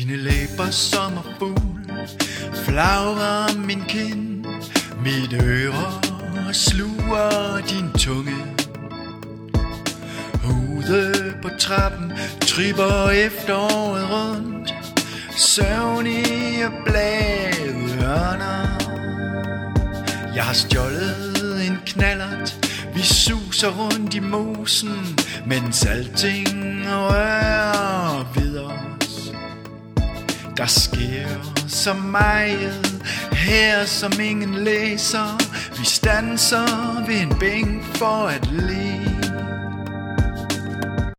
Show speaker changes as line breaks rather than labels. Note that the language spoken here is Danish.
Dine læber sommerfugl flagrer min kind. Mit øre sluger din tunge. Ude på trappen tripper efteråret rundt. Søvnige bladhørner Jeg har stjålet en knallert. Vi suser rundt i mosen Mens alting rører Der sker så meget Her som ingen læser Vi stanser ved en bænk for at lide.